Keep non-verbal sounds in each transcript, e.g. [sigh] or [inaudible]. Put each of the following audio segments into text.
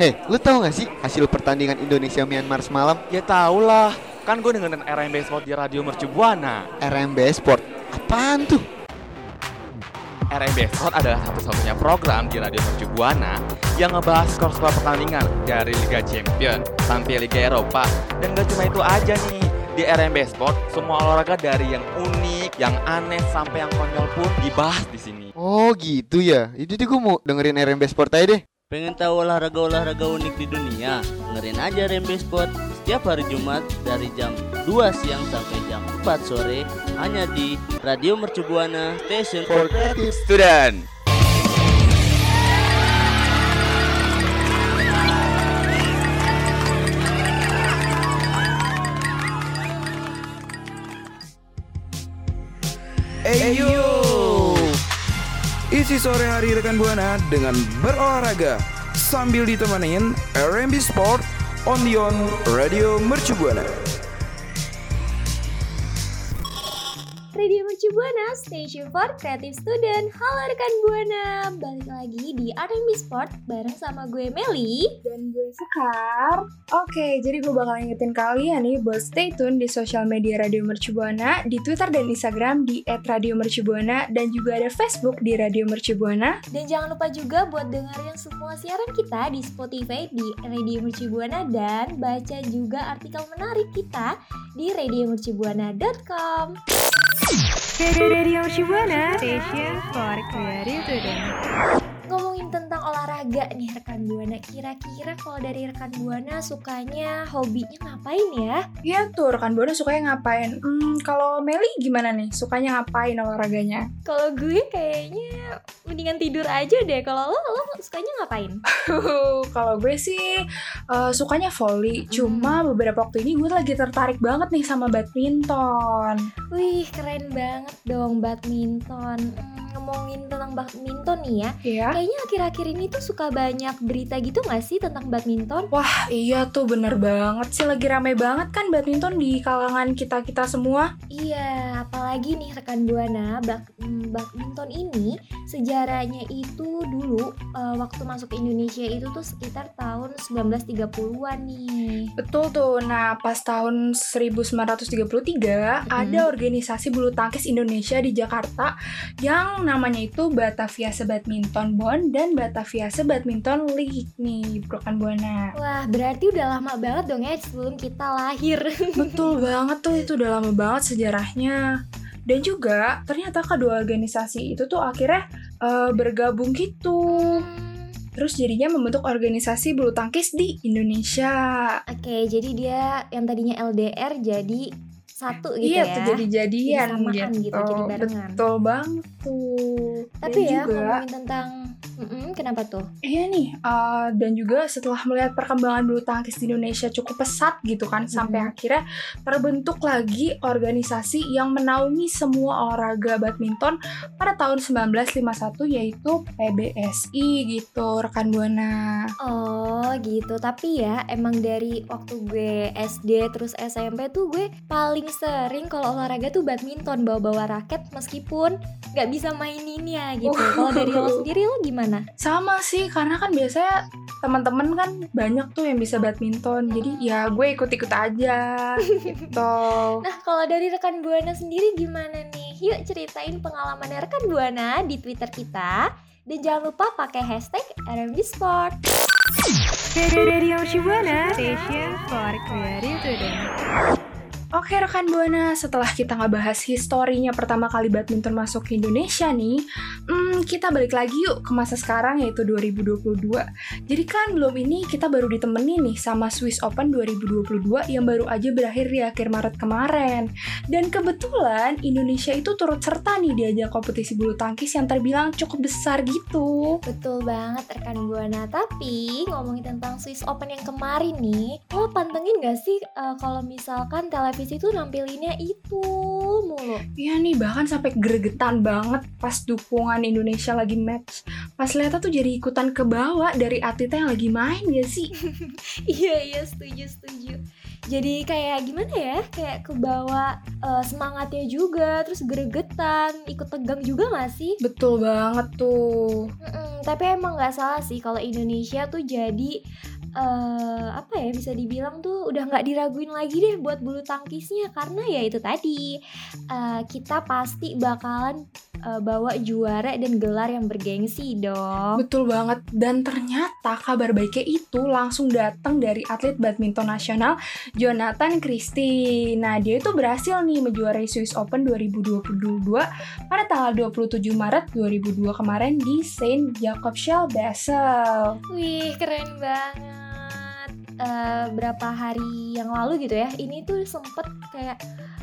Hei, lu tahu gak sih hasil pertandingan Indonesia Myanmar semalam? Ya tau lah, kan gue dengerin RMB Sport di Radio Mercu Buana. RMB Sport. Apaan tuh? RMB Sport adalah satu-satunya program di Radio Mercu Buana yang ngebahas skor-skor pertandingan dari Liga Champion sampai Liga Eropa. Dan gak cuma itu aja nih, di RMB Sport semua olahraga dari yang unik, yang aneh sampai yang konyol pun dibahas di sini. Oh gitu ya. Tuh gue mau dengerin RMB Sport aja deh. Pengen tahu olahraga-olahraga unik di dunia? Dengerin aja Rembe Sport setiap hari Jumat dari jam 2 siang sampai jam 4 sore hanya di Radio Mercu Buana Station for Creative Student. Eyo Isi sore hari rekan Buana dengan berolahraga. Sambil ditemenin RMB Sport on the on Radio Mercu Buana Buana, Station for Creative Student. Halo rekan Buana, balik lagi di R&B Sport bareng sama gue Meli. dan gue Sekar. Oke, jadi gue bakal ingetin kalian nih buat stay tune di sosial media Radio Mercu Buana, di Twitter dan Instagram di @radiomercubuana dan juga ada Facebook di Radio Mercu Buana. Dan jangan lupa juga buat dengerin semua siaran kita di Spotify di Radio Mercu Buana dan baca juga artikel menarik kita di radiomercubuana.com. Radio Shibuana Station for Creative Student. Ngomongin tentang olahraga nih rekan Buana, kira-kira kalau dari rekan Buana sukanya hobinya ngapain ya? Ya tuh, rekan Buana sukanya ngapain? Hmm, kalau Meli gimana nih? Sukanya ngapain olahraganya? Kalau gue kayaknya mendingan tidur aja deh. Kalau lo, lo sukanya ngapain? [laughs] kalau gue sih eh, sukanya volley. Cuma beberapa waktu ini gue lagi tertarik banget nih sama badminton. Wih, keren banget dong badminton. Hmm, ngomongin tentang badminton nih ya. Iya. Kayaknya akhir-akhir ini tuh suka banyak berita gitu gak sih tentang badminton? Wah, iya tuh bener banget sih lagi rame banget kan badminton di kalangan kita-kita semua. Iya, apalagi nih rekan Buana, bak- hmm, badminton ini sejarahnya itu dulu eh, waktu masuk ke Indonesia itu tuh sekitar tahun 1930-an nih. Betul tuh. Nah, pas tahun 1933 ada organisasi bulu tangkis Indonesia di Jakarta yang namanya itu Batavia Badminton Bond dan Batavia Badminton League nih, Brokan Buana. Wah, berarti udah lama banget dong ya sebelum kita lahir. [laughs] Betul banget tuh itu udah lama banget sejarahnya. Dan juga ternyata kedua organisasi itu tuh akhirnya eh, bergabung gitu. Terus jadinya membentuk organisasi bulu tangkis di Indonesia. Oke, jadi dia yang tadinya LDR jadi satu gitu iya ya. tuh jadi jadian Jadi samaan gitu. gitu, jadi barengan. Betul banget tuh. Tapi Dan ya juga, ngomongin tentang Mm-mm, kenapa tuh? Iya nih, eh, dan juga setelah melihat perkembangan bulu tangkis di Indonesia cukup pesat gitu kan, sampai akhirnya terbentuk lagi organisasi yang menaungi semua olahraga badminton pada tahun 1951 yaitu PBSI gitu, rekan Buana. Oh gitu, tapi ya emang dari waktu gue SD terus SMP tuh gue paling sering kalau olahraga tuh badminton bawa-bawa raket meskipun nggak bisa maininnya gitu. Kalau dari lo [laughs] sendiri lo gimana? Sama sih, karena kan biasanya teman-teman kan banyak tuh yang bisa badminton, jadi ya gue ikut-ikut aja [laughs] gitu. Nah kalau dari rekan Buana sendiri gimana nih? Yuk ceritain pengalaman rekan Buana di Twitter kita. Dan jangan lupa pakai hashtag RMB Sport. Radio Shibuana Station for Creative Student. Oke rekan Buana, setelah kita ngebahas historinya pertama kali badminton masuk ke Indonesia nih, hmm, kita balik lagi yuk ke masa sekarang yaitu 2022. Jadi kan belum ini kita baru ditemenin nih sama Swiss Open 2022 yang baru aja berakhir di akhir Maret kemarin. Dan kebetulan Indonesia itu turut serta nih diajak kompetisi bulu tangkis yang terbilang cukup besar gitu. Betul banget rekan Buana. Tapi ngomongin tentang Swiss Open yang kemarin nih, lo pantengin gak sih eh, kalau misalkan televisi itu nampilinnya itu mulu? Iya nih bahkan sampai gregetan banget pas dukungan Indonesia lagi match. Pas lihatnya tuh jadi ikutan ke bawah dari atletnya yang lagi main gak sih? [laughs] iya iya setuju setuju. jadi kayak gimana ya kayak kebawa eh, semangatnya juga terus gregetan ikut tegang juga gak sih Betul banget tuh. Mm-mm, tapi emang nggak salah sih kalau Indonesia tuh jadi eh apa ya bisa dibilang tuh udah nggak diraguin lagi deh buat bulu tangkisnya. Karena ya itu tadi eh, kita pasti bakalan eh, bawa juara dan gelar yang bergengsi dong. Betul banget. Dan ternyata kabar baiknya itu langsung datang dari atlet badminton nasional Jonathan Christie. Nah, dia itu berhasil nih menjuarai Swiss Open 2022 pada tanggal 27 Maret 2002 kemarin di Saint Jacobschild Basel. Wih keren banget. Eh, berapa hari yang lalu gitu ya, ini tuh sempet kayak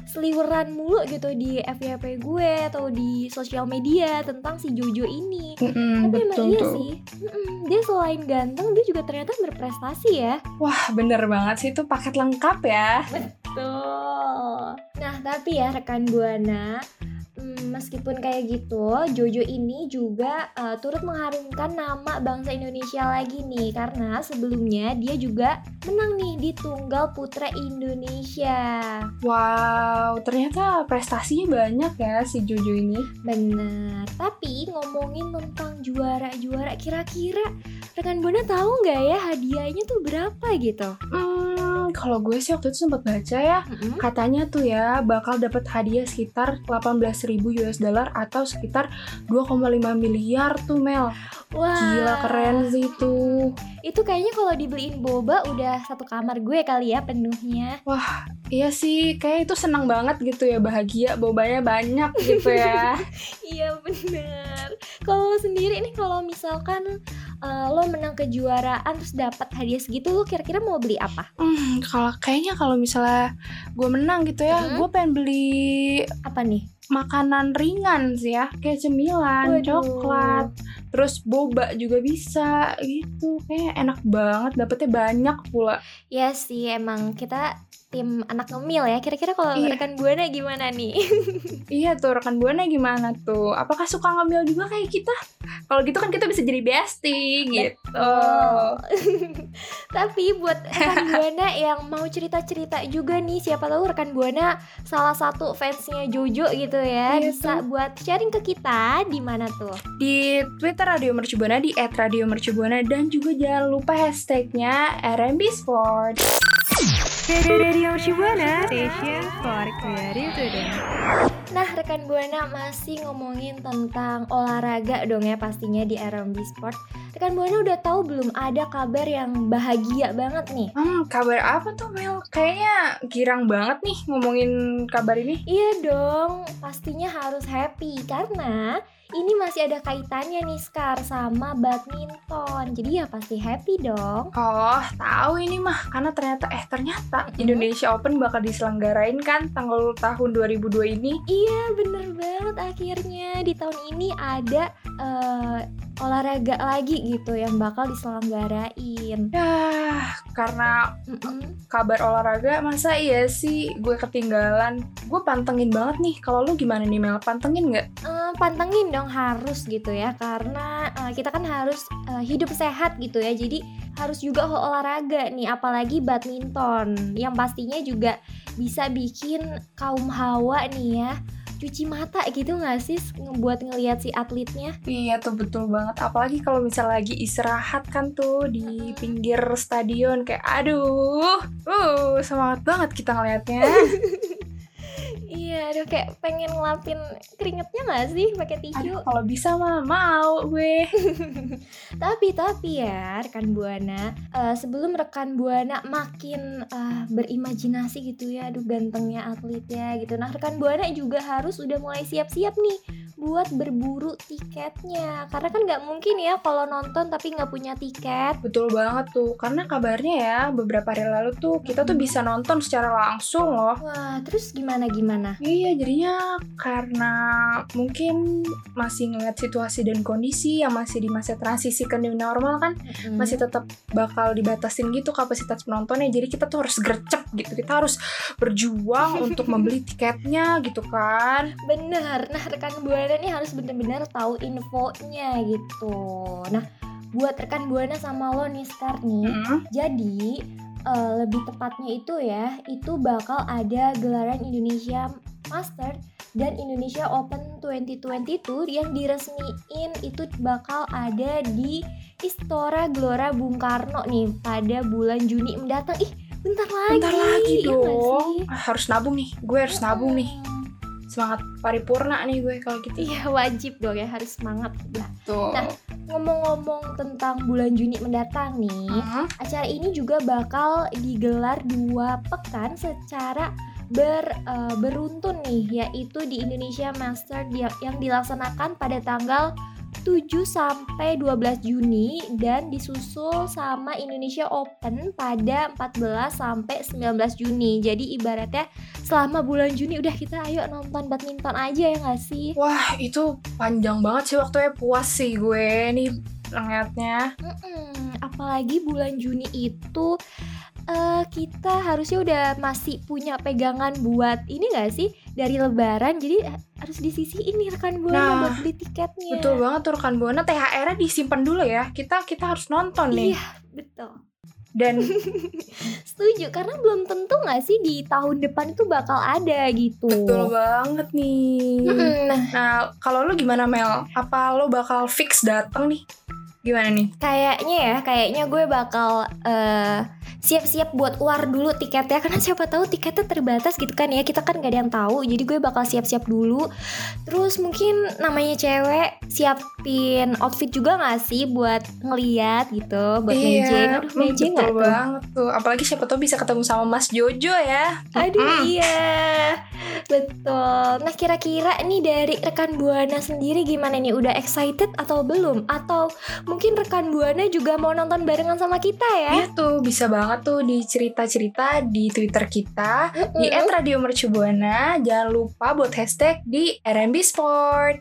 seliweran mulu gitu di FYP gue atau di sosial media tentang si Jojo ini. Mm-mm, Tapi emang betul iya tuh. sih, Mm-mm, dia selain ganteng dia juga ternyata berprestasi ya. Wah, bener banget sih itu paket lengkap ya. Tuh. Nah tapi ya rekan buana, mm, meskipun kayak gitu, Jojo ini juga eh, turut mengharumkan nama bangsa Indonesia lagi nih karena sebelumnya dia juga menang nih di tunggal putra Indonesia. Wow, ternyata prestasinya banyak ya si Jojo ini. Bener. Tapi ngomongin tentang juara-juara, kira-kira rekan buana tahu nggak ya hadiahnya tuh berapa gitu? Hmm, kalau gue sih waktu itu sempat baca ya, Mm-mm. katanya tuh ya bakal dapat hadiah sekitar 18.000 US dollar atau sekitar 2,5 miliar tuh Mel. Wah, Gila keren sih tuh. Itu kayaknya kalau dibeliin boba udah satu kamar gue kali ya penuhnya. Iya sih, kayak itu senang banget gitu ya bahagia, bobanya banyak gitu ya. [laughs] Iya bener. Kalau sendiri nih kalau misalkan eh, lo menang kejuaraan terus dapat hadiah segitu, lo kira-kira mau beli apa? Hmm, kalau kayaknya kalau misalnya gue menang gitu ya, Hmm. gue pengen beli Apa nih? makanan ringan sih ya, kayak cemilan, Waduh. coklat, terus boba juga bisa gitu. Kayak enak banget, dapetnya banyak pula. Ya sih emang kita tim anak ngemil ya. Kira-kira kalau Iya. rekan buana gimana nih? [laughs] Iya tuh rekan buana gimana tuh? Apakah suka ngambil juga kayak kita? Kalau gitu kan kita bisa jadi bestie gitu. [laughs] Tapi buat rekan [laughs] buana yang mau cerita-cerita juga nih, siapa tahu rekan buana salah satu fansnya Jojo gitu ya, Iya bisa buat sharing ke kita di mana tuh? Di Twitter Radio Mercubuana di @radiomercubuana dan juga jangan lupa hashtagnya RMB Sport. Radio Shibuana Station for Creative Student. Nah, rekan Buana masih ngomongin tentang olahraga dong ya pastinya di RMB Sport. Rekan Buana udah tahu belum ada kabar yang bahagia banget nih? Hmm, kabar apa tuh Mel? Kayaknya girang banget nih ngomongin kabar ini. Iya dong, pastinya harus happy karena ini masih ada kaitannya nih Skar sama badminton. Jadi ya pasti happy dong. Oh, tahu ini mah karena ternyata eh ternyata Indonesia Open bakal diselenggarain kan tanggal tahun 2002 ini. Iya bener banget akhirnya di tahun ini ada eh, olahraga lagi gitu yang bakal diselenggarain. Ya, karena Mm-mm. kabar olahraga masa iya sih gue ketinggalan. Gue pantengin banget nih. Kalau lu gimana nih Mel? Pantengin nggak? Eh, pantengin dong harus gitu ya karena eh, kita kan harus eh, hidup sehat gitu ya jadi harus juga olahraga nih apalagi badminton yang pastinya juga bisa bikin kaum hawa nih ya cuci mata gitu nggak sih ngebuat ngelihat si atletnya Iya tuh betul banget. Apalagi kalau misalnya lagi istirahat kan tuh di pinggir stadion kayak aduh, uh semangat banget kita ngelihatnya. [laughs] iya aduh kayak pengen ngelapin keringetnya nggak sih pakai tisu Aduh, kalau bisa mah mau gue. [laughs] Tapi tapi ya rekan buana eh, sebelum rekan buana makin eh, berimajinasi gitu ya, aduh gantengnya atletnya gitu. Nah rekan buana juga harus udah mulai siap-siap nih buat berburu tiketnya. Karena kan nggak mungkin ya kalau nonton tapi nggak punya tiket. Betul banget tuh. Karena kabarnya ya beberapa hari lalu tuh kita tuh bisa nonton secara langsung loh. Wah terus gimana gimana? Iya, jadinya karena mungkin masih ngeliat situasi dan kondisi yang masih di masa transisi ke new normal kan Mm-mm. masih tetap bakal dibatasin gitu kapasitas penontonnya. Jadi kita tuh harus gercep gitu. Kita harus berjuang [laughs] untuk membeli tiketnya gitu kan. Bener, nah rekan buana nih harus bener-bener tahu infonya gitu. Nah buat rekan buana sama lo nih Star nih, Mm-mm. Jadi eh, lebih tepatnya itu ya, itu bakal ada gelaran Indonesia Master dan Indonesia Open 2022 yang diresmiin itu bakal ada di Istora Gelora Bung Karno nih pada bulan Juni mendatang. Ih, bentar lagi. Bentar lagi ya nggak dong. Ah, harus nabung nih. Gue harus nabung nih. Semangat paripurna nih gue kalau gitu. Iya wajib dong ya harus semangat. Tuh. Nah, Ngomong-ngomong tentang bulan Juni mendatang nih, Hmm, acara ini juga bakal digelar dua pekan secara ber, eh, beruntun nih, yaitu di Indonesia Master yang dilaksanakan pada tanggal 7 sampai 12 Juni dan disusul sama Indonesia Open pada 14 sampai 19 Juni. Jadi ibaratnya selama bulan Juni udah kita ayo nonton badminton aja ya nggak sih? Wah, itu panjang banget sih waktunya puas sih gue nih ngeliatnya. Mm-mm, apalagi bulan Juni itu eh, kita harusnya udah masih punya pegangan buat ini gak sih dari Lebaran jadi eh, harus disisihin nih rekan buana Nah, buat beli tiketnya. Betul banget tuh rekan Buana THR-nya disimpan dulu ya. Kita kita harus nonton nih. Iya betul. Dan [laughs] Setuju karena belum tentu gak sih di tahun depan itu bakal ada gitu. betul banget nih. Nah Nah, kalau lu gimana Mel? Apa lo bakal fix dateng nih? Gimana nih? kayaknya ya kayaknya gue bakal eh, siap-siap buat war dulu tiketnya. Karena siapa tahu tiketnya terbatas gitu kan ya. Kita kan gak ada yang tahu. Jadi gue bakal siap-siap dulu. Terus mungkin namanya cewek siapin outfit juga gak sih buat ngeliat gitu? Buat mejeng aduh hmm, mejeng betul gak tuh? banget tuh. Apalagi siapa tahu bisa ketemu sama Mas Jojo ya. Aduh Mm. iya Betul Nah kira-kira nih dari rekan Buana sendiri gimana nih Udah excited atau belum? Atau mungkin rekan Buana juga mau nonton barengan sama kita ya? Iya tuh, bisa banget tuh di cerita-cerita di Twitter kita di @radiomercubuana. Jangan lupa buat hashtag di RMB Sport.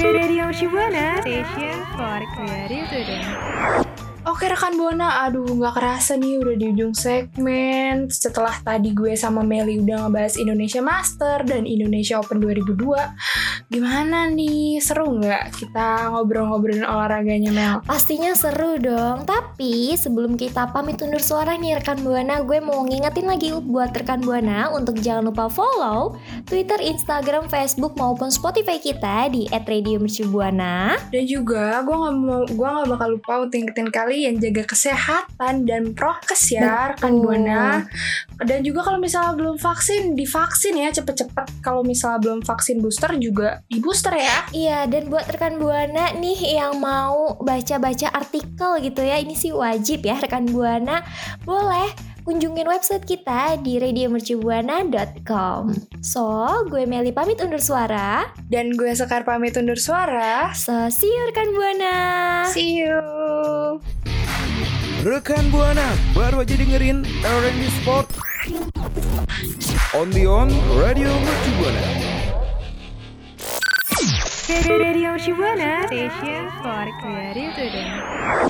Radio Shibuana Station for Creative Student. Oke rekan Buana, aduh nggak kerasa nih udah di ujung segmen. Setelah tadi gue sama Meli udah ngebahas Indonesia Master dan Indonesia Open 2002, gimana nih? Seru nggak kita ngobrol-ngobrolin olahraganya Mel? Pastinya seru dong Tapi sebelum kita pamit undur suara nih rekan Buana Gue mau ngingetin lagi buat rekan Buana Untuk jangan lupa follow Twitter, Instagram, Facebook maupun Spotify kita Di @radiomercubuana Dan juga gue nggak mau gue nggak bakal lupa untuk ingetin kalian jaga kesehatan dan prokes ya rekan buana. Dan juga kalau misalnya belum vaksin divaksin ya cepet-cepet. Kalau misalnya belum vaksin booster juga di booster ya. Iya, dan buat rekan Buana nih yang mau baca-baca artikel gitu ya, ini sih wajib ya rekan Buana. Boleh kunjungin website kita di radiomercubuana.com. So, gue Meli pamit undur suara. Dan gue Sekar pamit undur suara. So, see you rekan Buana. See you. Rekan Buana baru aja dengerin R&B Sport on the on Radio Mercu Buana. Radio Shibuana Station for Creative Student.